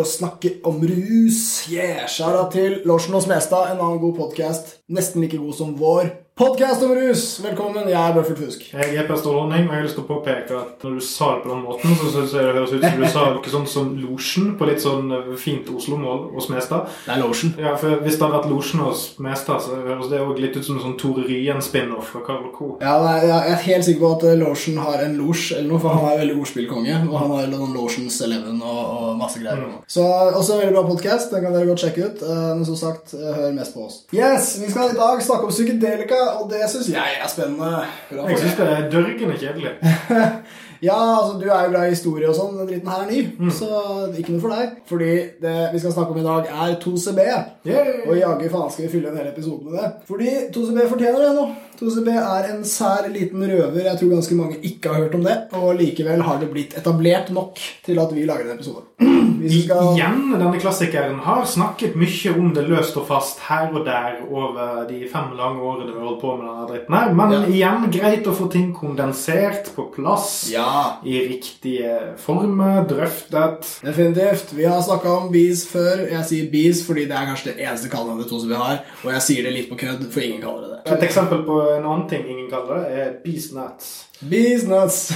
å snakke om rus. Yeah, Skjæra til Larsen og Smestad, en annen god podkast. Nesten like god som vår. Podkast om rus! Velkommen, jeg er Bøffel Fusk. Jeg er Per Stålhånding, og jeg har lyst til å påpeke at når du sa det på den måten, så synes jeg det høres ut som du sa noe sånn som Losjen, på litt sånn eh, fint Oslo-mål hos Mestad. Det er Lotion. Ja, for Hvis det hadde vært Losjen hos Mestad, så høres det også litt ut som en sånn Tore Ryen-spin-off fra Carl Co. Ja, nei, Jeg er helt sikker på at losjen Lotion har en losj eller noe, for han er veldig ordspillkonge. Og han har noen Lotions Eleven og, og masse greier. Mm. Så også en veldig bra podkast. Den kan dere godt sjekke ut. Eh, Men som sagt, eh, hør mest på oss. Yes, Vi skal i dag snakke om psykedelika, og det syns jeg er spennende. Jeg syns det er dørgende kjedelig. Ja, altså du er jo glad i historie og sånn. Den dritten her er ny, Mm. så ikke noe for deg. Fordi det vi skal snakke om i dag, er 2CB. Yay! Og jaggu faen skal vi fylle en hel episode med det. Fordi 2CB fortjener det nå. 2CB er en sær liten røver. Jeg tror ganske mange ikke har hørt om det. Og likevel har det blitt etablert nok til at vi lager en episode. Vi skal... Igjen, denne klassikeren har snakket mye om det løst og fast her og der over de fem lange årene vi har holdt på med denne dritten her. Men Ja. igjen, greit å få ting kondensert på plass. Ja, I riktige former, drøftet. definitivt. Vi har snakka om bees før. Jeg sier bees fordi det er kanskje det eneste kallenavnet 2CB har. Og jeg sier det litt på kødd, for ingen kaller det det. Et eksempel på en annen ting ingen kaller det, er bees nuts. Bees nuts.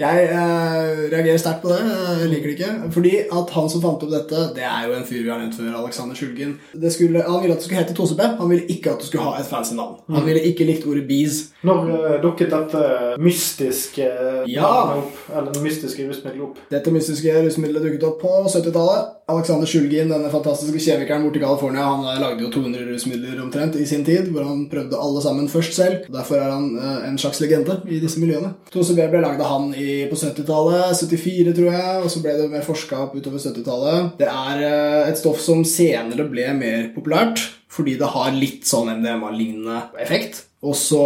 Jeg eh, reagerer sterkt på det. Jeg liker det ikke. Fordi at han som fant opp dette, det er jo en fyr vi har nevnt før, Alexander Skjulgen. Det skulle, han ville at det skulle hete 2CB. Han ville ikke at det skulle ha et fancy navn. Han ville ikke likt ordet bees. Når uh, dukket dette mystiske Ja. opp? Eller mystiske rusmiddelet opp? Dette mystiske rusmiddelet dukket opp på 70-tallet. Alexander Skjulgin, denne fantastiske kjemikeren borte i California, han eh, lagde jo 200 rusmidler omtrent i sin tid, hvor han prøvde alle sammen først selv. Derfor er han uh, en slags legende i disse miljøene. 2CB ble lagd av han i, på 70-tallet, 74 tror jeg, og så ble det mer forska opp utover 70-tallet. Det er eh, et stoff som senere ble mer populært, fordi det har litt sånn MDMA-lignende effekt. Og så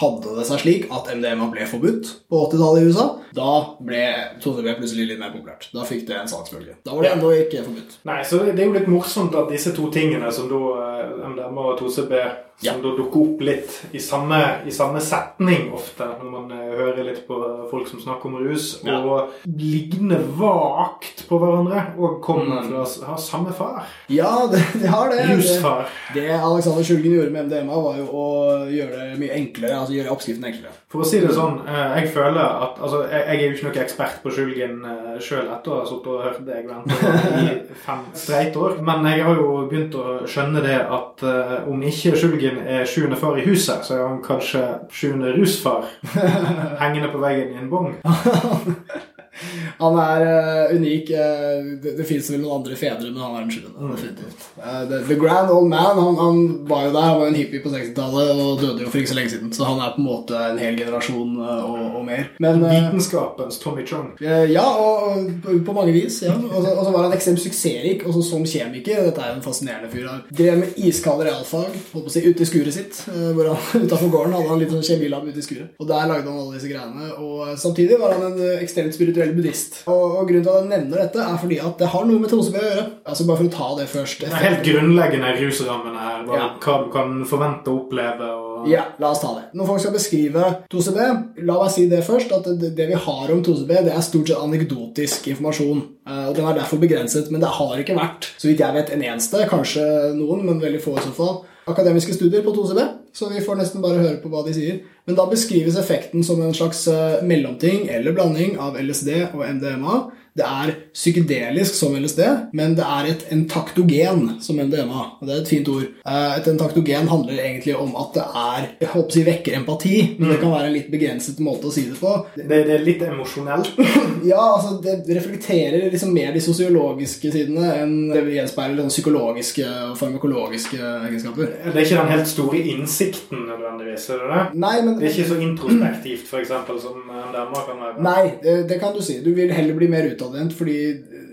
hadde det seg slik at MDMA ble forbudt på 80-tallet i USA. Da ble 2CB plutselig litt mer populært. Da fikk det en saksbølge. Da var det ennå ikke forbudt. Nei, så det det er jo litt morsomt at disse to tingene, som da eh, MDMA og 2CB, som Ja. da dukker opp litt i samme, i samme setning ofte, når man eh, hører litt på folk som snakker om rus, Ja. og ligner vagt på hverandre, og kommer Mm. fra har samme far. Ja, det, det har det. det. Rusfar. Det Alexander Skjulgen gjorde med MDMA, var jo å gjøre det mye enklere. Altså gjøre oppskriften enklere. For å si det sånn, eh, jeg føler at Altså, jeg, jeg er jo ikke noen ekspert på Skjulgen uh, sjøl etter å ha sittet og hørt deg vente i fem streit år, men jeg har jo begynt å skjønne det at eh, om ikke Skjulgen er sjuende far i huset, så er han kanskje sjuende rusfar hengende på veggen i en bong. Han er uh, unik. eh, det det fins vel noen andre fedre, men han er den sjuende. Eh, the, the Grand Old Man han, han var jo der. Han var jo en hippie på 60-tallet og døde jo for ikke så lenge siden. Så han er på en måte en hel generasjon uh, og, og mer. Men Vitenskapens Tommy Chong. Ja, og, og på- mange vis. ja. Og så, og så var han ekstremt suksessrik også som kjemiker. Dette er jo en fascinerende fyr. Han drev med iskalde realfag holdt på å si, ute i skuret sitt. Hvor han Utenfor gården hadde han litt sånn kjemilab ute i skuret. Og Der lagde han alle disse greiene. Og Samtidig var han en ekstremt spirituell buddhist. Og, og Grunnen til at jeg nevner dette, er fordi at det har noe med 2CB å gjøre. Altså Bare for å ta det først. Det er helt grunnleggende i rusrammen her. Hva, Ja. hva du kan forvente å oppleve. Og... Ja, la oss ta det. Når folk skal beskrive 2CB, la meg si det først, at det, det vi har om 2CB, det er stort sett anekdotisk informasjon. Eh, Og den er derfor begrenset, men det har ikke vært, så vidt jeg vet, en eneste, kanskje noen, men veldig få i så fall, akademiske studier på 2CB, så vi får nesten bare høre på hva de sier. Men da beskrives effekten som en slags eh, mellomting eller blanding av LSD og MDMA. Det er psykedelisk som LSD, men det er et entaktogen som MDMA. Og det er et fint ord. Eh, Et entaktogen handler egentlig om at det er Jeg håper å si vekker empati, men det kan være en litt begrenset måte å si det på. Det, det er litt emosjonelt. Ja, altså Det reflekterer liksom mer de sosiologiske sidene enn det vil gjenspeile den psykologiske og farmakologiske egenskaper. Det er ikke den helt store innsikten nødvendigvis. er det det? Nei, men Det er ikke så introspektivt for eksempel, som MDMA kan være. Nei, det, det kan du si. Du vil heller bli mer utadvendt, fordi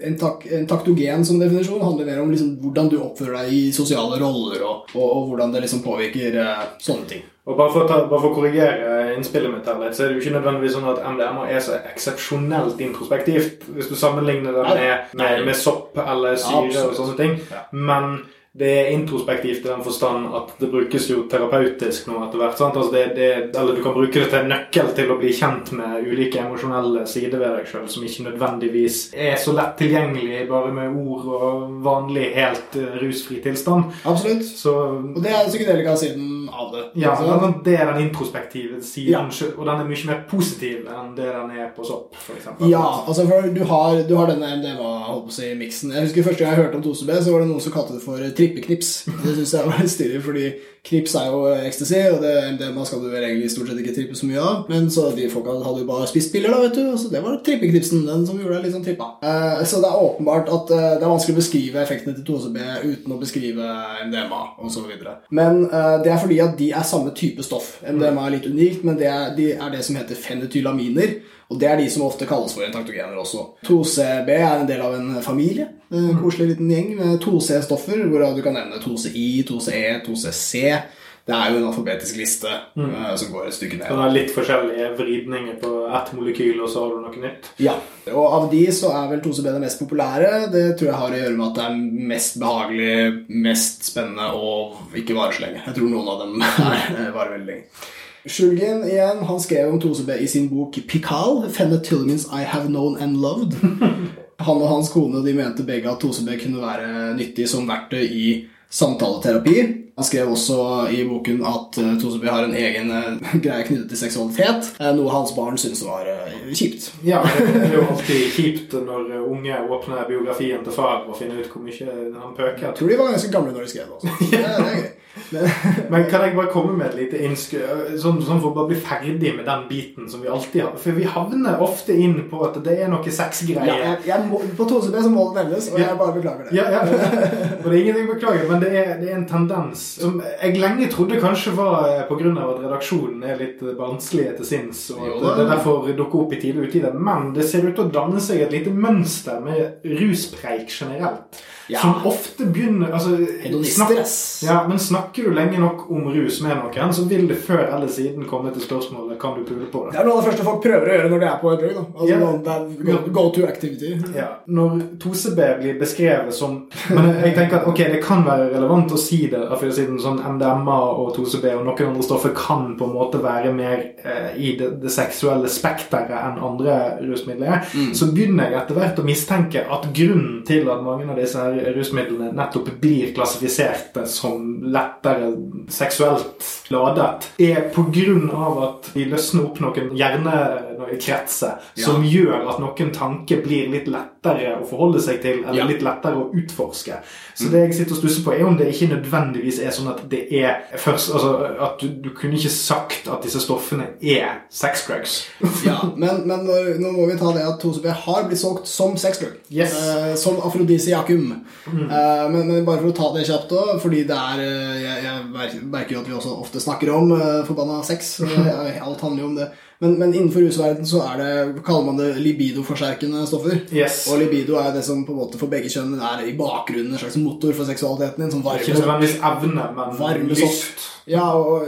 en, tak, en taktogen som definisjon handler mer om liksom hvordan du oppfører deg i sosiale roller, og, og, og hvordan det liksom påvirker eh, sånne ting. Og bare for, ta, bare for å korrigere innspillet mitt her litt, så er det jo ikke nødvendigvis sånn at MDMA er så eksepsjonelt introspektivt, hvis du sammenligner det med, med, med sopp eller syre og sånne ting. Ja. Men det er introspektivt i den forstand at det brukes jo terapeutisk nå etter hvert. sant? Altså det, det, eller du kan bruke det til en nøkkel til å bli kjent med ulike emosjonelle sider ved deg sjøl, som ikke nødvendigvis er så lett tilgjengelig bare med ord og vanlig, helt uh, rusfri tilstand. Absolutt. Så, og det er psykedelika-siden av det. Ja, men det er den introspektive siden, ja. og den er mye mer positiv enn det den er på sopp, eksempel. Ja, altså for du har, du har denne MDMA-miksen. Jeg husker Første gang jeg hørte om 2CB, så var det noen som kalte det for trippeknips. Det syns jeg var litt styrig, fordi knips er jo ecstasy, og det MDMA skal du egentlig stort sett ikke trippe så mye av. Men så de folka hadde jo bare spist piller, da, vet du, så det var trippeknipsen, den som gjorde deg litt sånn trippa. Uh, så det er åpenbart at uh, det er vanskelig å beskrive effektene til 2CB uten å beskrive MDMA osv. Men uh, det er fordi at de er samme type stoff. MDMA er litt unikt, men det er, de er det som heter fenetylaminer. Og det er de som ofte kalles for entaktogener også. 2CB er en del av en familie. En mm. koselig liten gjeng med 2C-stoffer, hvorav du kan nevne 2CI, 2CE, 2CC. Det er jo en alfabetisk liste mm. uh, som går et stykke ned. Så det er litt forskjellige vridninger på ett molekyl, og så har du noe nytt? Ja. Og av de så er vel 2CB det mest populære. Det tror jeg har å gjøre med at det er mest behagelig, mest spennende og ikke varer så lenge. Jeg tror noen av dem er, varer veldig lenge. Shulgin igjen, han skrev om 2CB i sin bok Pikal, 'Phenethylamines I Have Known and Loved'. Han og hans kone de mente begge at 2CB kunne være nyttig som verktøy i samtaleterapi. Han skrev også i boken at Tosebe Toseby har en egen uh, greie knyttet til seksualitet, uh, noe hans barn syntes var kjipt. Ja, det er jo alltid kjipt når unge åpner biografien til far og finner ut hvor mye han pøker. Jeg tror de var ganske gamle når de skrev det. Også. Det, det er gøy. Men, Men, kan jeg bare komme med et lite innskudd, sånn, sånn, for å bare bli ferdig med den biten som vi alltid har For vi havner ofte inn på at det er noe sexgreier. Ja, jeg, jeg må, på 2CB så må det nevnes, og jeg bare beklager det. Ja, ja. Og det er ingenting å beklage, men det er, det er en tendens som jeg lenge trodde kanskje var eh, pga. at redaksjonen er litt barnslige til sinns, og at det derfor dukker opp i tide og utide. Men det ser ut til å danne seg et lite mønster med ruspreik generelt. Ja. Som ofte begynner altså, snak, ja, Men snakker du lenge nok om rus med noen, så vil det før eller siden komme til spørsmålet kan du pule på det. Det er noe av det første folk prøver å gjøre når de er på et drug. Altså, yeah. go, go, to activity. Ja. Når 2CB blir beskrevet som Men jeg tenker at ok, det kan være relevant å si det, for siden sånn MDMA og 2CB og noen andre stoffer kan på en måte være mer eh, i det, det, seksuelle spekteret enn andre rusmidler, mm. så begynner jeg etter hvert å mistenke at grunnen til at mange av disse her rusmidlene nettopp blir klassifiserte som lettere seksuelt ladet, er pga. at de løsner opp noen hjernekretser ja. som gjør at noen tanker blir litt lettere å forholde seg til, eller ja. litt lettere å utforske. Så det jeg sitter og stusser på, er om det ikke nødvendigvis er sånn at det er først altså At du, du kunne ikke sagt at disse stoffene er sex drugs. ja, men, men nå må vi ta det at 2CB har blitt solgt som sex drug. Yes. Eh, som afrodisiakum. Mm. Uh, men, men, bare for å ta det kjapt òg, fordi det er uh, Jeg, jeg merker jo at vi også ofte snakker om uh, forbanna sex. alt handler jo om det. Men, men innenfor rusverden så er det, kaller man det libidoforsterkende stoffer. Yes. Og libido er det som på en måte for begge kjønn er i bakgrunnen en slags motor for seksualiteten din. Som varme, Ikke nødvendigvis evne, men lyst. Ja, og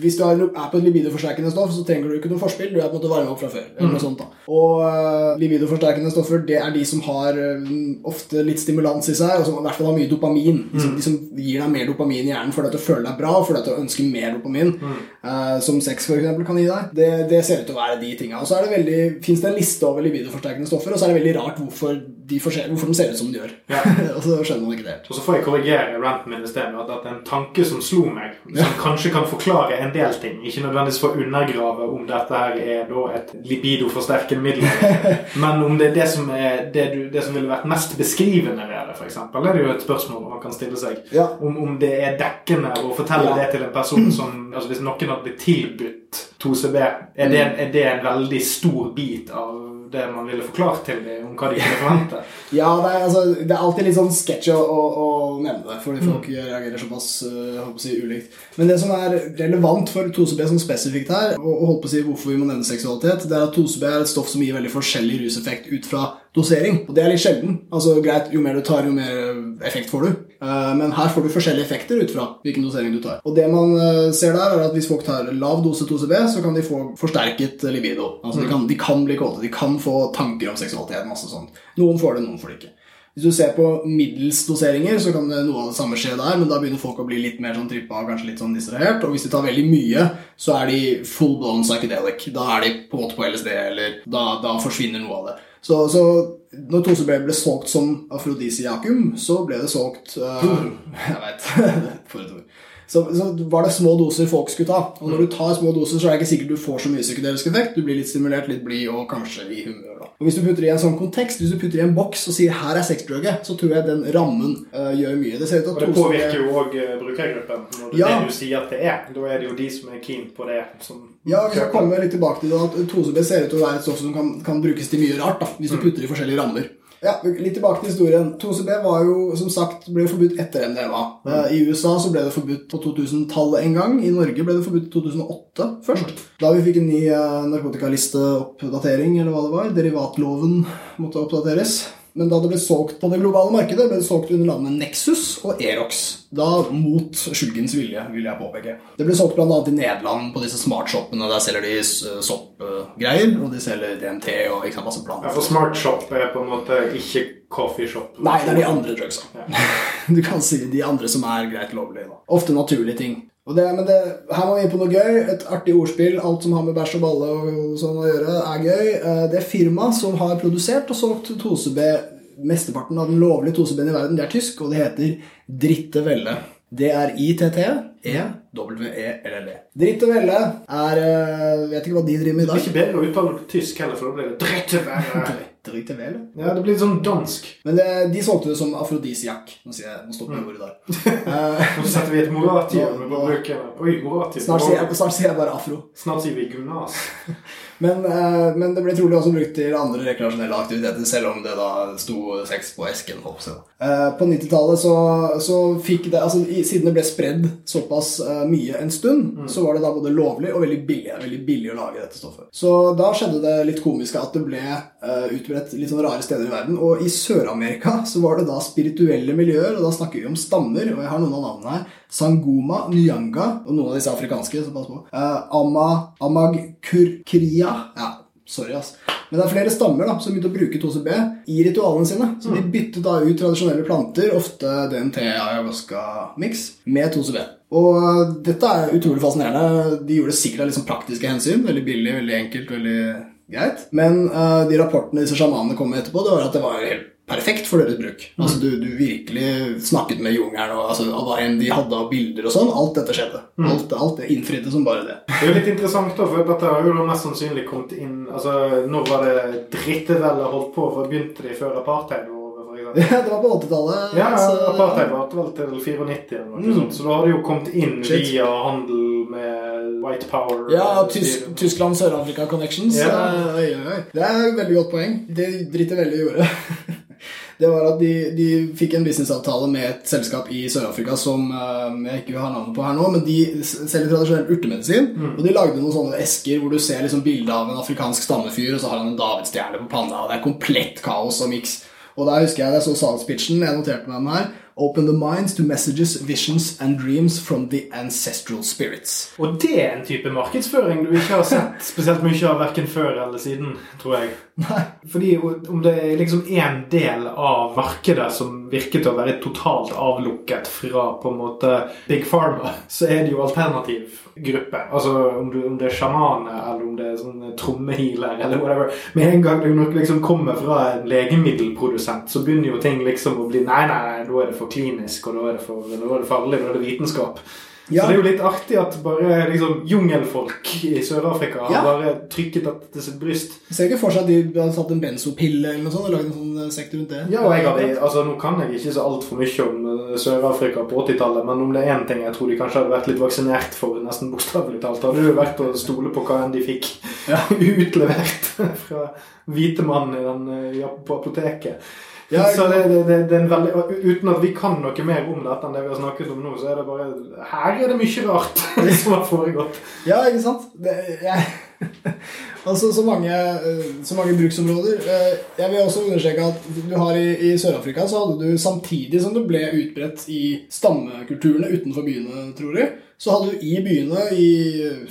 hvis du er på et libidoforsterkende stoff, så trenger du ikke noe forspill. Du er på en måte varma opp fra før. eller noe mm. sånt da. Og uh, libidoforsterkende stoffer det er de som har uh, ofte litt stimulans i seg, og som i hvert fall har mye dopamin. De som, de som gir deg mer dopamin i hjernen for at du føler deg bra, for fordi du ønsker ønske mer dopamin. Mm. Uh, som sex for eksempel, kan gi deg. Det, det, ser ut til å være de tinga. Og så er det veldig, fins det en liste over libidoforsterkende stoffer, og så er det veldig rart hvorfor de, hvorfor de ser ut som de gjør. Ja. og så skjønner man ikke det helt. Og så får jeg korrigere ranten min i stedet med at, en tanke som slo meg, som ja. kanskje kan forklare en del ting, ikke nødvendigvis for å undergrave om dette her er da et libidoforsterkende middel, men om det er det som, er det, du, det som ville vært mest beskrivende ved det, f.eks., er det jo et spørsmål man kan stille seg. Ja. Om, om, det er dekkende å fortelle det til en person som altså Hvis noen hadde blitt tilbudt 2CB, er det, er det en veldig stor bit av det man ville forklart til dem om hva de kunne forvente? ja, det er, altså, det er, alltid litt sånn sketsj å, å, å, nevne det, fordi folk mm. reagerer såpass uh, si, ulikt. Men det som er relevant for 2CB som spesifikt her, og, og holdt på å si hvorfor vi må nevne seksualitet, det er at 2CB er et stoff som gir veldig forskjellig ruseffekt ut fra dosering. Og det er litt sjelden. Altså greit, Jo mer du tar, jo mer effekt får du. Uh, men her får du forskjellige effekter ut fra hvilken dosering du tar. Og det man uh, ser der, er at hvis folk tar lav dose 2CB, så kan de få forsterket libido. Altså mm. de, kan, de, kan, bli kåte, de kan få tanker om seksualitet, masse sånt. Noen får det, noen får det ikke. Hvis du ser på middels doseringer, så kan det noe av det samme skje der, men da begynner folk å bli litt mer sånn trippa og kanskje litt sånn distrahert. Og hvis de tar veldig mye, så er de full blown psychedelic. Da er de på måte på LSD, eller da, da forsvinner noe av det. Så, så når 2CB ble solgt som afrodisiakum, så ble det solgt uh, Jeg veit. For et ord. Så, så, var det små doser folk skulle ta. Og når du tar små doser, så er det ikke sikkert du får så mye psykedelisk effekt. Du blir litt stimulert, litt blid og kanskje i humør. da. Og Hvis du putter i en sånn kontekst, hvis du putter i en boks og sier 'her er sexdruget', så tror jeg den rammen uh, gjør mye. Det ser ut til Og det påvirker jo òg brukergruppen. Når det Ja. det du sier at det er. Da er det jo de som er keen på det, som Ja, vi skal komme litt tilbake til det, at 2CB ser ut til å være et stoff som kan, kan brukes til mye rart, da, hvis du putter i forskjellige rammer. Ja, Litt tilbake til historien. 2CB var jo, som sagt, ble forbudt etter MDMA. Mm. I USA så ble det forbudt på 2000-tallet en gang. I Norge ble det forbudt i 2008 først. Da vi fikk en ny uh, narkotikalisteoppdatering, eller hva det var. Derivatloven måtte oppdateres. Men da det ble solgt på det globale markedet, ble det solgt under navnet Nexus og Erox. Da mot skyggens vilje, vil jeg påpeke. Det ble solgt bl.a. i Nederland på disse smartshoppene. Der selger de uh, soppgreier, og de selger DNT og ikke sant, masse Ja, for smartshop er på en måte ikke coffeeshop? Nei, det er de andre drugsa. Du kan si de andre som er greit lovlige. Da. Ofte naturlige ting. Det, det, her må vi inn på noe gøy. Et artig ordspill. Alt som har med bæsj og balle og sånn å gjøre, er gøy. Eh, Det firmaet som har produsert og solgt 2CB, mesteparten av den lovlige 2CB-en i verden, det er tysk, og det heter Dritte Velle. Det er I-T-T-E-W-E-L-L-E. Dritte Velle er uh, Vet ikke hva de driver med i dag. Det er ikke bedre å uttale det tysk heller, for da blir det dritt og Velle? Ja, det blir litt sånn dansk. Men det, de solgte det som afrodisiak. Nå, sier jeg, nå stopper jeg ordet der. Eh, Nå setter vi et moratium på bruken. Oi, morativ. Snart sier, jeg, snart sier jeg bare afro. Snart sier vi gymnas. Men, eh, men det ble trolig også brukt til andre rekreasjonelle aktiviteter, selv om det da sto sex på esken. Også. på å si. Eh, på 90-tallet så, så fikk det altså Siden det ble spredd såpass eh, mye en stund, så var det da både lovlig og veldig billig. Veldig billig å lage dette stoffet. Så da skjedde det litt komiske at det ble uh, utbredt litt sånn rare steder i verden. Og i Sør-Amerika så var det da spirituelle miljøer, og da snakker vi om stammer. Og jeg har noen av navnene her. Sangoma, Nyanga og noen av disse afrikanske. så pass på. Uh, Ama, Amagkurkria Ja, sorry, ass. Men det er flere stammer da, som begynte å bruke 2CB i ritualene sine. Så de byttet da ut tradisjonelle planter, ofte DNT ayahuasca-mix, med 2CB. Og dette er utrolig fascinerende. De gjorde det sikkert av liksom praktiske hensyn. Veldig billig, veldig enkelt, veldig greit. Men uh, de rapportene disse sjamanene kom med etterpå, det var at det var helt perfekt for deres bruk. Altså Du, du virkelig snakket med jungelen og altså, hva enn de hadde av bilder og sånn. Alt dette skjedde. Alt, alt det innfridde som bare det. Det er jo litt interessant, da, for dette har jo da mest sannsynlig kommet inn Altså, Når var det dritteveldet holdt på? For Begynte de før apartheid? eksempel? Ja, det var på 80-tallet. Ja, så- apartheid varte vel til 94 eller noe Mm. sånt. Så da har det jo kommet inn Shit. via handel med white power. Ja, Tysk, Tyskland, Sør-Afrika Connections. Ja. Oi, oi, oi. Det er et veldig godt poeng. Det driter veldig gjorde. Det var at de, de fikk en businessavtale med et selskap i Sør-Afrika som uh, jeg ikke har navnet på her nå, men de selger tradisjonell urtemedisin. Og de lagde noen sånne esker hvor du ser liksom bilde av en afrikansk stammefyr, og så har han en davidsstjerne på panna, og det er komplett kaos og miks. Og da husker jeg det så salgspitchen, jeg noterte meg den her. Open the minds to messages, visions and dreams from the ancestral spirits. Og det er en type markedsføring du ikke har sett spesielt mye av verken før eller siden, tror jeg. Nei. Fordi om det er liksom en del av markedet som virker til å være totalt avlukket fra på en måte Big Pharma, så er det jo alternativ gruppe. Altså om, du, om det er sjamaner, eller om det er sånn trommehealer, eller whatever. Med en gang du liksom kommer fra en legemiddelprodusent, så begynner jo ting liksom å bli Nei, nei, nei, da er det for klinisk, og da er det for, da er det farlig, da er det vitenskap. Ja. Så det er jo litt artig at bare liksom jungelfolk i Sør-Afrika har Ja. bare trykket dette til sitt bryst. Jeg ser ikke for seg at de hadde tatt en benzopille eller noe sånt og lagd en sånn eh, sekt rundt det. Ja, og jeg hadde, altså Nå kan jeg ikke så altfor mye om eh, Sør-Afrika på 80-tallet, men om det er én ting jeg tror de kanskje hadde vært litt vaksinert for, nesten bokstavelig talt, hadde det jo vært å stole på hva enn de fikk Ja. utlevert fra hvite mann eh, på apoteket. Ja, så det, det, det, er en veldig, Uten at vi kan noe mer om dette enn det vi har snakket om nå, så er det bare Her er det mye rart som har foregått. Ja, ikke sant? Det, jeg, Altså så mange, eh, så mange bruksområder. Eh, Jeg vil også understreke at du har i, i Sør-Afrika så hadde du samtidig som det ble utbredt i stammekulturene utenfor byene, tror jeg, så hadde du i byene, i,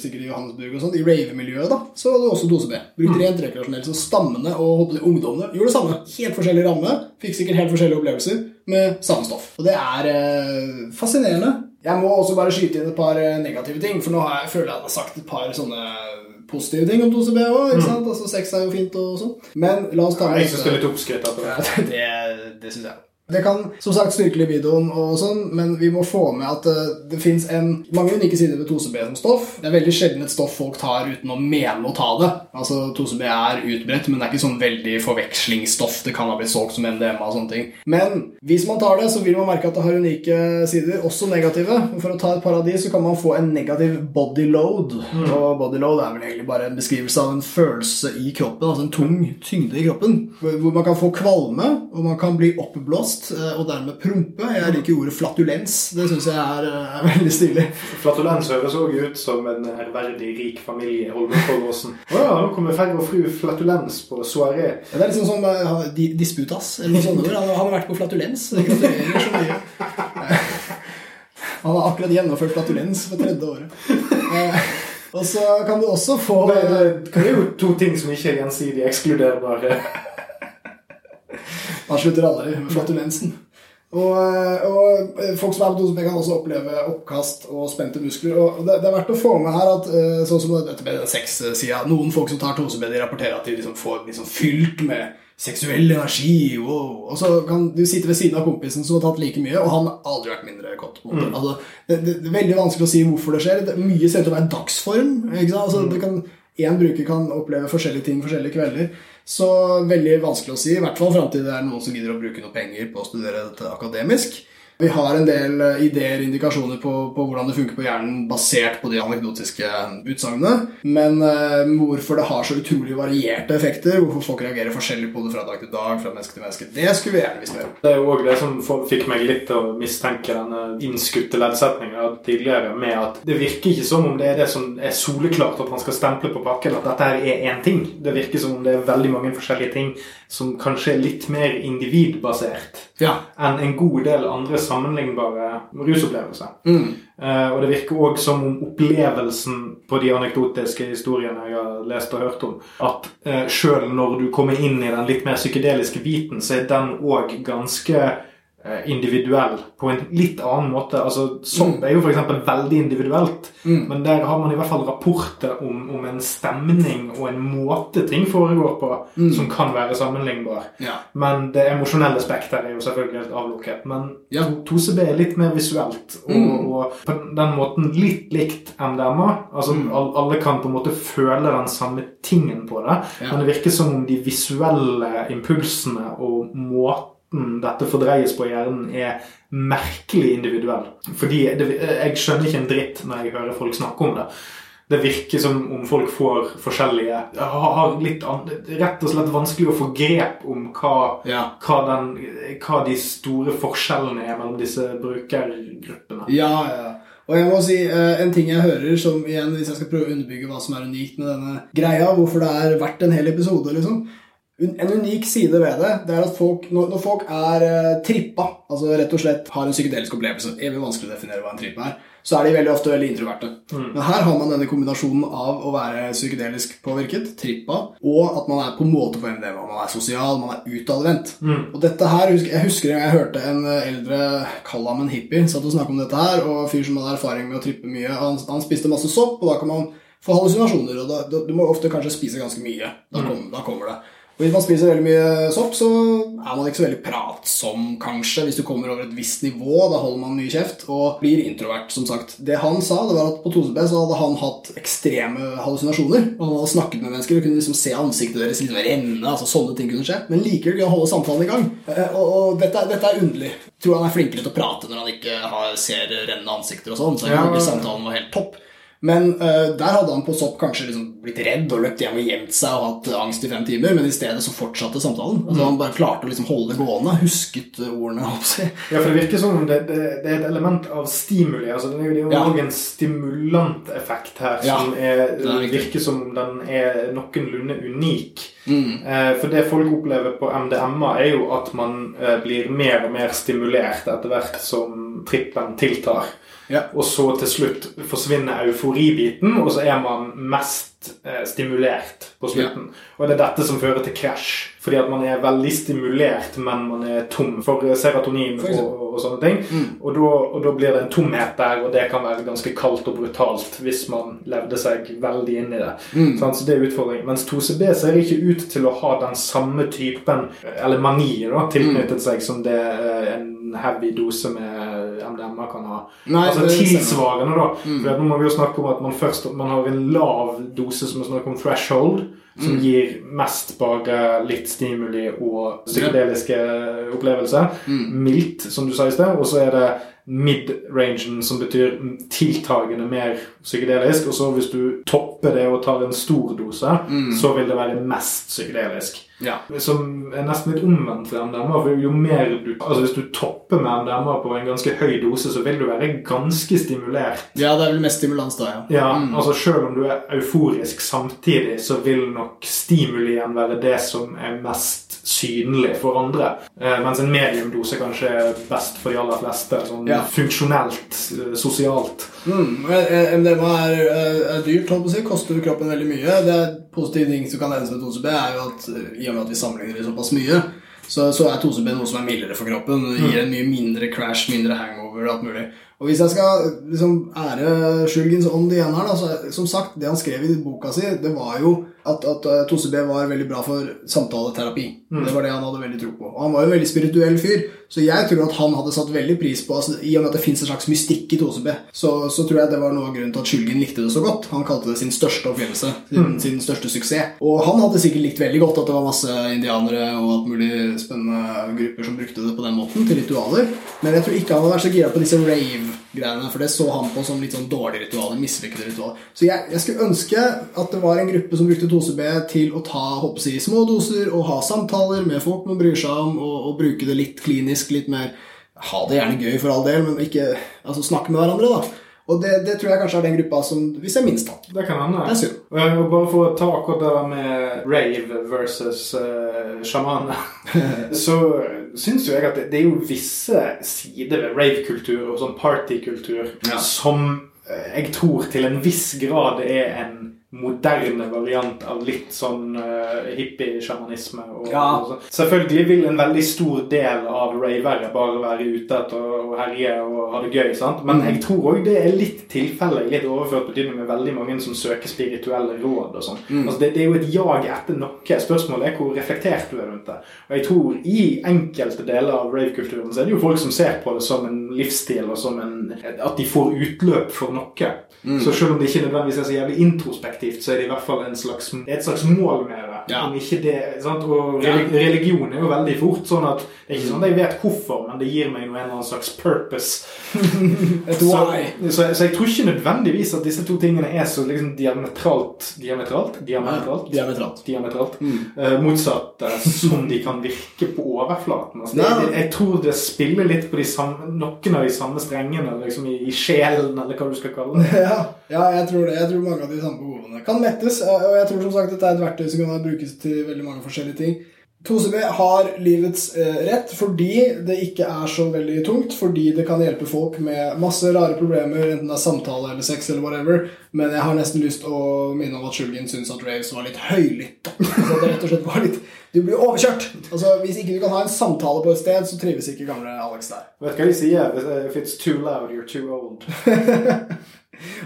sikkert i Johannesburg og sånn, i rave-miljøet, da, så hadde du også dose B. Brukt rent rekreasjonelt. Så stammene og ungdommene gjorde det samme. Helt forskjellig ramme. Fikk sikkert helt forskjellige opplevelser med samme stoff. Og det er eh, fascinerende. Jeg må også bare skyte inn et par eh, negative ting, for nå har jeg, føler jeg at jeg har sagt et par sånne positive ting om 2CB òg. Mm. Altså, sex er jo fint og sånn. Men la oss ta Ja, jeg syns det er litt oppskrytt. det- det, det syns jeg. Det kan som sagt styrke videoen, og sånn, men vi må få med at uh, det fins mange unike sider ved 2CB som stoff. Det er veldig sjelden et stoff folk tar uten å mene å ta det. Altså 2CB er utbredt, men det er ikke sånn veldig forvekslingsstoff. Det kan ha blitt solgt som MDMA og sånne ting. Men hvis man tar det, så vil man merke at det har unike sider, også negative. For å ta et par av de, så kan man få en negativ body load. Mm. Og body load er vel egentlig bare en beskrivelse av en følelse i kroppen, altså en tung tyngde i kroppen. Hvor man kan få kvalme, og man kan bli oppblåst og dermed prompe. Jeg liker ordet flatulens. Det syns jeg er, er, veldig stilig. Flatulens høres òg ut som en ærverdig, rik familie i Holmenkollåsen. Å ja, nå kommer ferg og fru Flatulens på soaré. Det er liksom som uh, disputas eller noe sånt. Han, han har vært på flatulens. Han har akkurat gjennomført flatulens for tredje året. Og så kan du også få Det, det er jo to ting som ikke er gjensidig ekskluderbare. Man slutter aldri med flatulensen. Og, og, folk som er på dosebé, kan også oppleve oppkast og spente muskler. Og det, det, er verdt å få med her at sånn som dette med den sexsida Noen folk som tar tosebed, rapporterer at de liksom får liksom fylt med seksuell energi. Wow. Og så kan du sitte ved siden av kompisen som har tatt like mye, og han har aldri vært mindre kåt. Mm. Altså, det, det, det, er veldig vanskelig å si hvorfor det skjer. Det, mye ser ut til å være dagsform. Altså, det kan Én bruker kan oppleve forskjellige ting forskjellige kvelder. Så veldig vanskelig å si, i hvert fall fram til det er noen som gidder å bruke noe penger på å studere dette akademisk. Vi har en del ideer indikasjoner på, på, hvordan det funker på hjernen basert på de anekdotiske utsagnene. Men eh, hvorfor det har så utrolig varierte effekter, hvorfor folk reagerer forskjellig på det fra dag til dag, fra menneske til menneske, det skulle vi gjerne visst mer. Det er jo òg det som fikk meg litt til å mistenke denne innskutte leddsetninga tidligere, med at det virker ikke som om det er det som er soleklart at man skal stemple på pakken, at dette her er én ting. Det virker som om det er veldig mange forskjellige ting som kanskje er litt mer individbasert ja. enn en god del andre sammenlignbare rusopplevelser. Mm. Uh, og det virker òg som om opplevelsen på de anekdotiske historiene jeg har lest og hørt om, at uh, sjøl når du kommer inn i den litt mer psykedeliske biten, så er den òg ganske individuell på en litt annen måte. Altså, Sopp er jo f.eks. veldig individuelt, Mm. men der har man i hvert fall rapporter om, om en stemning og en måte ting foregår på Mm. som kan være sammenlignbar. Ja. Men det emosjonelle spekteret er jo selvfølgelig helt avlukket. Men Ja. 2CB er litt mer visuelt, og, Mm. og på den måten litt likt MDMA. Altså Mm. all, Alle kan på en måte føle den samme tingen på det, Ja. men det virker som om de visuelle impulsene og måten dette fordreies på hjernen, er merkelig individuell. Fordi det, jeg skjønner ikke en dritt når jeg hører folk snakke om det. Det virker som om folk får forskjellige har litt Rett og slett vanskelig å få grep om hva, Ja. hva, den, hva de store forskjellene er mellom disse brukergruppene. Ja, ja. Og jeg må si eh, en ting jeg hører, som igjen, hvis jeg skal prøve å underbygge hva som er unikt med denne greia, hvorfor det er verdt en hel episode, liksom. En unik side ved det, det er at folk, når, folk er eh, trippa, altså rett og slett har en psykedelisk opplevelse, evig vanskelig å definere hva en tripp er, så er de veldig ofte veldig introverte. Men her har man denne kombinasjonen av å være psykedelisk påvirket, trippa, og at man er på en måte på MDMA. Man er sosial, man er utadvendt. Og dette her, Jeg husker en jeg hørte en eh, eldre, kall ham en hippie, satt og snakket om dette her, og fyr som hadde erfaring med å trippe mye. Han, han spiste masse sopp, og da kan man få hallusinasjoner, og da, du må ofte kanskje spise ganske mye. Da, kom, da kommer det. Og hvis man spiser veldig mye sopp, så er man ikke så veldig pratsom, kanskje. Hvis du kommer over et visst nivå, da holder man mye kjeft og blir introvert, som sagt. Det han sa, det var at på 2CB så hadde han hatt ekstreme hallusinasjoner. Og han hadde snakket med mennesker og kunne liksom se ansiktet deres liksom renne. altså Sånne ting kunne skje. Men likevel kunne han holde samtalen i gang. Eh, Og, og dette, dette er underlig. Jeg tror han er flinkere til å prate når han ikke har, ser rennende ansikter og sånn. Så jeg ja. samtalen var helt topp. Men uh, der hadde han på sopp kanskje liksom blitt redd og løpt hjem og gjemt seg og hatt angst i fem timer, men i stedet så fortsatte samtalen. Altså Han bare klarte å liksom holde det gående. Husket ordene. holdt jeg på å si. Ja, for det virker som om det, det, det er et element av stimuli. altså Det er jo, Ja. også en stimulanteffekt her Ja, som det er virker som om den er noenlunde unik. Mm. Eh, for det folk opplever på MDMA, er jo at man eh, blir mer og mer stimulert etter hvert som trippen tiltar. Ja. Og så til slutt forsvinner euforibiten, og så er man mest eh, stimulert på slutten. Og det er dette som fører til krasj. Fordi at man er veldig stimulert, men man er tom for serotonin For og, og sånne ting. Mm. Og da, og da blir det en tomhet der, og det kan være ganske kaldt og brutalt hvis man levde seg veldig inn i det. Mm. Sant? Så det er utfordring. Mens 2CB ser ikke ut til å ha den samme typen, eller mani, da, tilknyttet seg som det eh, en heavy dose med MDMA kan ha. Nei, altså tilsvarende, da. Mm. For nå må vi jo snakke om at man først man har en lav dose som er snakk om threshold, som Mm. gir mest bare litt stimuli og psykedeliske opplevelser. Mm. Mildt, som du sa i sted. Og så er det mid-rangen, som betyr tiltagende mer psykedelisk. Og så hvis du topper det og tar en stor dose, Mm. så vil det være mest psykedelisk. Ja. Som er nesten litt omvendt for MDMA. For jo mer du, altså Hvis du topper med MDMA på en ganske høy dose, så vil du være ganske stimulert. ja, det er vel mest stimulans da, ja. Ja, Mm. altså Selv om du er euforisk samtidig, så vil nok stimulien være det som er mest synlig for andre. Eh, mens en mediumdose kanskje er best for de aller fleste. Sånn Ja. funksjonelt, eh, sosialt. Mm. MDMA er, eh, er dyrt, holdt på å si. Koster kroppen veldig mye. Det er positive ting som kan nevnes med 2CB, er jo at i og med at vi sammenligner det såpass mye, så, så er 2CB noe som er mildere for kroppen. Det gir en mye mindre crash, mindre hangover og alt mulig. Og hvis jeg skal liksom ære Sjulgins ånd igjen her, da, så som sagt, det han skrev i boka si, det var jo at, at eh, 2CB var veldig bra for samtaleterapi. Det var det han hadde veldig tro på. Og han var jo en veldig spirituell fyr, så jeg tror at han hadde satt veldig pris på altså, I og med at det fins en slags mystikk i 2CB, så, så tror jeg det var noe av grunnen til at Skjulgen likte det så godt. Han kalte det sin største opplevelse, sin, sin største suksess. Og han hadde sikkert likt veldig godt at det var masse indianere og alt mulig spennende grupper som brukte det på den måten, til ritualer. Men jeg tror ikke han hadde vært så gira på disse rave-greiene, for det så han på som litt sånn dårlige ritualer, mislykkede ritualer. Så jeg, jeg skulle ønske at det var en gruppe som brukte 2CB til å ta håper jeg, små doser og ha samtaler med folk man bryr seg om, og, og bruke det litt klinisk, litt mer Ha det gjerne gøy for all del, men ikke altså, snakke med hverandre, da. Og det, det tror jeg kanskje er den gruppa som vi ser minst av. Det kan hende. Synd. Og og bare for å ta akkurat det der med rave versus uh, sjamaner, så syns jo jeg at det, det er jo visse sider ved ravekultur og sånn partykultur Ja. som uh, jeg tror til en viss grad er en moderne variant av litt sånn uh, hippie-sjamanisme. Ja. sånn. Selvfølgelig vil en veldig stor del av ravere bare være ute etter å herje og ha det gøy. sant? Men jeg tror òg det er litt tilfelle litt overført betydning med veldig mange som søker spirituelle råd. og sånn. Mm. Altså det, det er jo et jag etter noe. Spørsmålet er hvor reflektert du er rundt det. Og jeg tror i enkelte deler av ravekulturen så er det jo folk som ser på det som en livsstil og som en, at de får utløp for noe. Mm. Så selv om det ikke nødvendigvis er så jævlig introspektivt, så er det i hvert fall en slags, et slags mål med det. Ja. Om ikke det sant? Og relig- religion er jo veldig fort sånn at det er ikke sånn at jeg vet hvorfor, men det gir meg jo en eller annen slags purpose. Så, så, så jeg tror ikke nødvendigvis at disse to tingene er så liksom diametralt Diametralt? Diametralt? Diametralt. diametralt Mm. eh, motsatte som de kan virke på overflaten. Altså, det, jeg tror det spiller litt på de samme, noen av de samme strengene liksom i, i sjelen, eller hva du skal kalle det. Ja, ja, jeg tror det. Jeg tror mange av de samme behovene kan mettes. eh, Og jeg tror som sagt dette er et verktøy som kan brukes til veldig mange forskjellige ting. 2CB har livets eh, rett fordi det ikke er så veldig tungt. Fordi det kan hjelpe folk med masse rare problemer, enten det er samtale eller sex eller whatever. Men jeg har nesten lyst å minne om at Shulgin syns at raves var litt høylytt. Så det rett og slett var litt Du blir overkjørt! Altså, Hvis ikke du kan ha en samtale på et sted, så trives ikke gamle Alex der. Vet du hva de sier? If it's too loud, you're too old.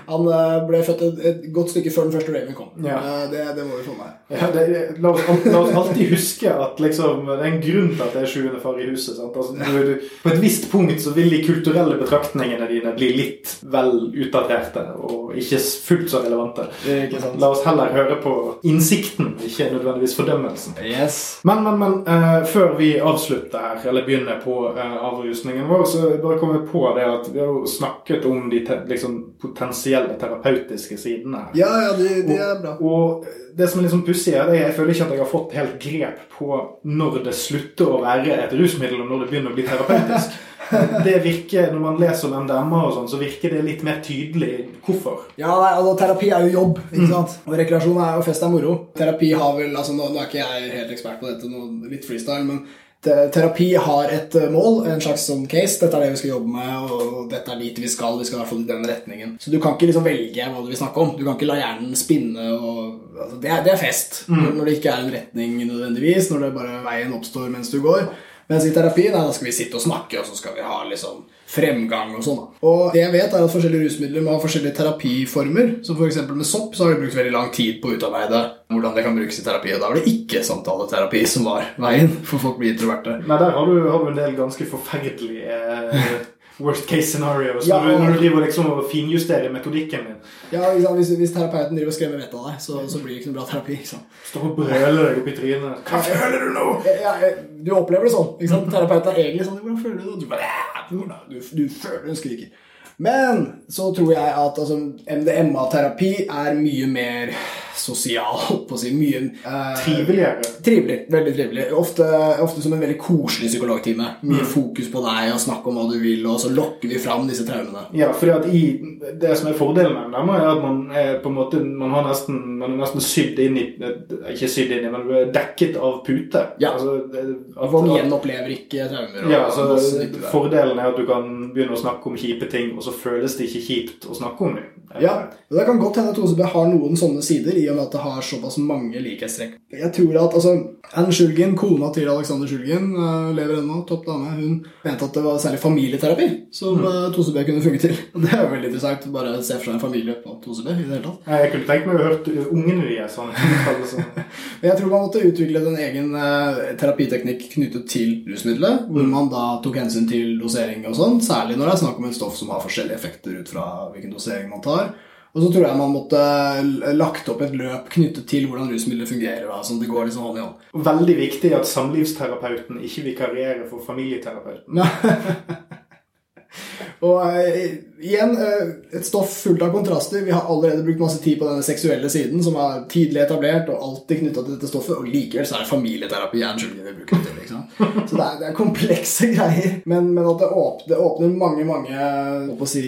Han eh, ble født et, et godt stykke før den første raven kom. Ja. Eh, Det, det må vi få med. Ja, det, la, oss, la oss alltid huske at liksom, det er en grunn til at det er sjuende far i huset. Altså, du, du, på et visst punkt så vil de kulturelle betraktningene dine bli litt vel utdaterte og ikke fullt så relevante. La oss heller høre på innsikten, ikke nødvendigvis fordømmelsen. Yes. Men, men, men uh, før vi avslutter her, eller begynner på uh, avrusningen vår, så bare kommer jeg på det at vi har jo snakket om de te liksom, potensielle terapeutiske sidene her. Ja, ja, det, det er bra. Og det som er litt sånn pussig, er at jeg føler ikke at jeg har fått helt grep på når det slutter å være et rusmiddel, og når det begynner å bli terapeutisk. Det virker, Når man leser om MDMA, og sånn, så virker det litt mer tydelig hvorfor. Ja, nei, altså Terapi er jo jobb, ikke sant? Og rekreasjon er jo fest er moro. Terapi har vel, altså Nå, nå er ikke jeg helt ekspert på dette, nå, litt freestyle, men terapi har et eh, mål, en slags sånn case. Dette er det vi skal jobbe med, og dette er dit vi skal. Vi skal i hvert fall i den retningen. Så du kan ikke liksom velge hva du vil snakke om. Du kan ikke la hjernen spinne. og altså, det, er, det er fest. Når, når det ikke er en retning nødvendigvis, når det bare veien oppstår mens du går. Mens i terapi nei, da skal vi sitte og snakke, og så skal vi ha liksom fremgang og sånn. Og det jeg vet er at forskjellige rusmidler må ha forskjellige terapiformer. For eksempel med sopp så har vi brukt veldig lang tid på å utarbeide hvordan det kan brukes i terapi. Og da var det ikke samtaleterapi som var veien, for folk blir introverte. Nei, der har du, har du en del ganske forferdelige eh, worst case scenario, Ja, når, du, når du driver liksom og finjusterer metodikken din. Ja? Hvis, hvis terapeuten driver og skremmer vettet av deg, så, så blir det ikke noe bra terapi. ikke sant? Står og brøler deg opp i trynet. Hva føler du nå? Ja, ja, du opplever det sånn. ikke sant? Terapeuten er egentlig sånn Hvordan føler du det? Du bare du, du føler hun skriker. Men så tror jeg at altså, MDMA-terapi er mye mer sosial, holdt på å si. Mye eh, Triveligere. Trivelig. Veldig trivelig. Ofte, ofte som en veldig koselig psykologtime. Mm. Mye fokus på deg og snakk om hva du vil, og så lokker vi fram disse traumene. Ja, fordi at i Det som er fordelen med dem, er at man er på en måte Man har nesten Man er nesten sydd inn i Ikke sydd inn i, men du er dekket av pute. Ja. Altså, at, man gjenopplever ikke traumer. Og, ja, altså. Fordelen er at du kan begynne å snakke om kjipe ting, og så føles det ikke kjipt å snakke om dem. Ja, Det kan godt hende at OCB har noen sånne sider, i og med at det har såpass mange likhetstrekk. Jeg tror at altså, Anne Shulgin, kona til Alexander Shulgin, eh, lever ennå, topp dame, hun mente at det var særlig familieterapi som uh, 2CB kunne funge til. Og Det er jo veldig interessant. Bare se for seg en familie på 2CB i det hele tatt. Jeg kunne tenkt meg å høre ungene deres sånn. sånn. Jeg tror man måtte utvikle en egen eh, terapiteknikk knyttet til rusmiddelet, hvor man da tok hensyn til dosering og sånn, særlig når det er snakk om et stoff som har forskjellige effekter ut fra hvilken dosering man tar. Og så tror jeg man måtte lagt opp et løp knyttet til hvordan rusmidler fungerer. Da, sånn det går liksom hånd i hånd. Veldig viktig at samlivsterapeuten ikke vikarierer for familieterapeuten. Og eh, igjen, eh, et stoff fullt av kontraster. Vi har allerede brukt masse tid på denne seksuelle siden, som er tidlig etablert og alltid knytta til dette stoffet. Og likevel så er det familieterapi Julian vi bruker det ikke? Så det er, det er komplekse greier. Men, men at det åpner, det åpner mange mange si,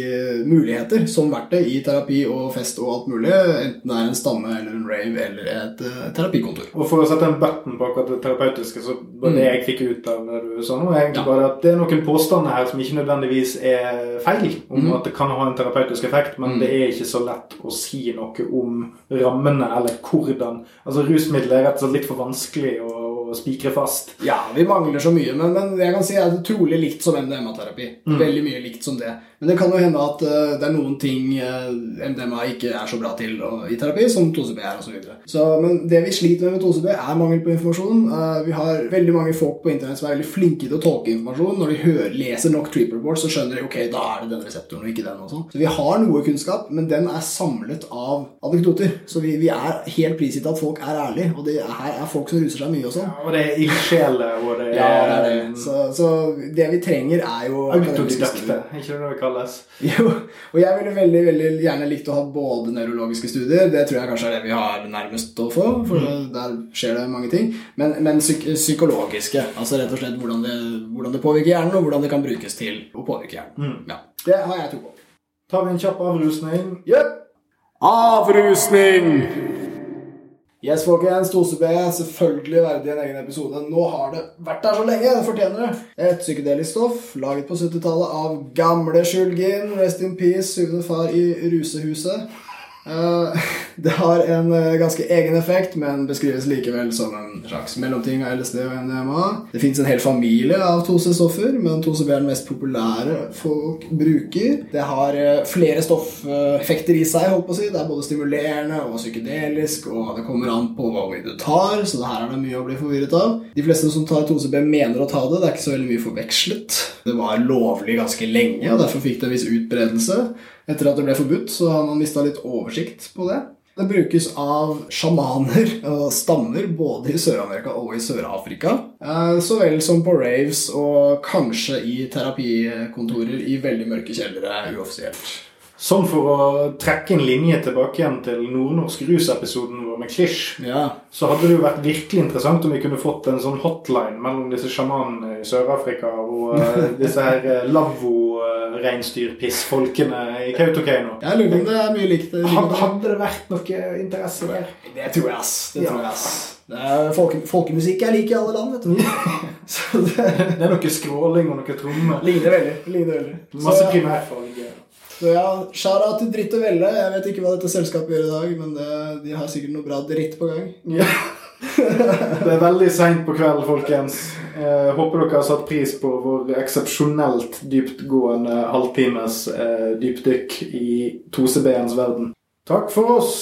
muligheter som verktøy i terapi og fest og alt mulig. Enten det er en stamme eller en rave eller et uh, terapikontor. Og for å sette en button på akkurat det terapeutiske, så var det jeg fikk ut av det du sa nå, egentlig Ja. bare at det er noen påstander her som ikke nødvendigvis er feil, om mm. at det kan ha en terapeutisk effekt, men det er ikke så lett å si noe om rammene eller hvordan Altså, rusmidler er rett og slett litt for vanskelig å, å spikre fast. Ja, vi mangler så mye, men, men jeg kan si at det er trolig likt som MDMA-terapi. Veldig mye likt som det. Men det kan jo hende at uh, det er noen ting uh, MDMA ikke er så bra til og, i terapi, som 2CB er osv. Så videre. så, men det vi sliter med med 2CB, er mangel på informasjon. Uh, vi har veldig mange folk på internett som er veldig flinke til å tolke informasjon. Når de hører, leser nok trip reports, så skjønner de ok, da er det den reseptoren og ikke den. og sånn. Så vi har noe kunnskap, men den er samlet av anekdoter. Så vi, vi er helt prisgitt at folk er ærlige, og det er, her er folk som ruser seg mye også. Ja, Og det er ildsjeler, og det er Ja, det er det. Så, så det vi trenger, er jo autodidakte, ikke det kalles? Jo, og jeg ville veldig veldig gjerne likt å ha både nevrologiske studier. Det tror jeg kanskje er det vi har nærmest å få, for Mm. der skjer det mange ting. Men, men psyk psykologiske. Altså rett og slett hvordan det, hvordan det påvirker hjernen, og hvordan det kan brukes til å påvirke hjernen. Mm. Ja, Det har jeg tro på. Tar vi en kjapp avrusning. Yep. Avrusning! Yes, folkens. Tose B er selvfølgelig verdig en egen episode. Nå har det vært der så lenge. Det fortjener det. Et psykedelisk stoff laget på 70-tallet av gamle Skjulgin. Rest in peace, syvende far i rusehuset. Eh, det har en eh, ganske egen effekt, men beskrives likevel som en slags mellomting av LSD og MDMA. Det fins en hel familie av 2C-stoffer, men 2CB er den mest populære folk bruker. Det har eh, flere stoffeffekter i seg, holdt på å si. Det er både stimulerende og psykedelisk, og det kommer an på hva mye du tar, så det her er det mye å bli forvirret av. De fleste som tar 2CB, mener å ta det. Det er ikke så veldig mye forvekslet. Det var lovlig ganske lenge, og derfor fikk det en viss utbredelse. Etter at det ble forbudt, så har man mista litt oversikt på det. Det brukes av sjamaner og stammer både i Sør-Amerika og i Sør-Afrika. Eh, så vel som på raves og kanskje i terapikontorer i veldig mørke kjellere uoffisielt. Sånn for å trekke en linje tilbake igjen til nordnorsk rusepisoden vår med Klisj, Ja. så hadde det jo vært virkelig interessant om vi kunne fått en sånn hotline mellom disse sjamanene i Sør-Afrika og eh, disse her uh, lavvo-reinsdyrpissfolkene i Kautokeino. Jeg lurer om det er mye likt. Had- Hadde det vært noe interesse der? Det tror jeg, ass. Det tror jeg, ass. Er folke, folkemusikk er lik i alle land, vet du. Så det Det er noe skråling og noe trommer. ligner veldig. Ligner veldig. Masse primærfarge. Så ja, shout-out til Dritt og Velle. Jeg vet ikke hva dette selskapet gjør i dag, men det, de har sikkert noe bra dritt på gang. Ja. Det er veldig seint på kvelden, folkens. Eh, håper dere har satt pris på vår eksepsjonelt dyptgående halvtimes eh, dypdykk i 2CB-ens verden. Takk for oss.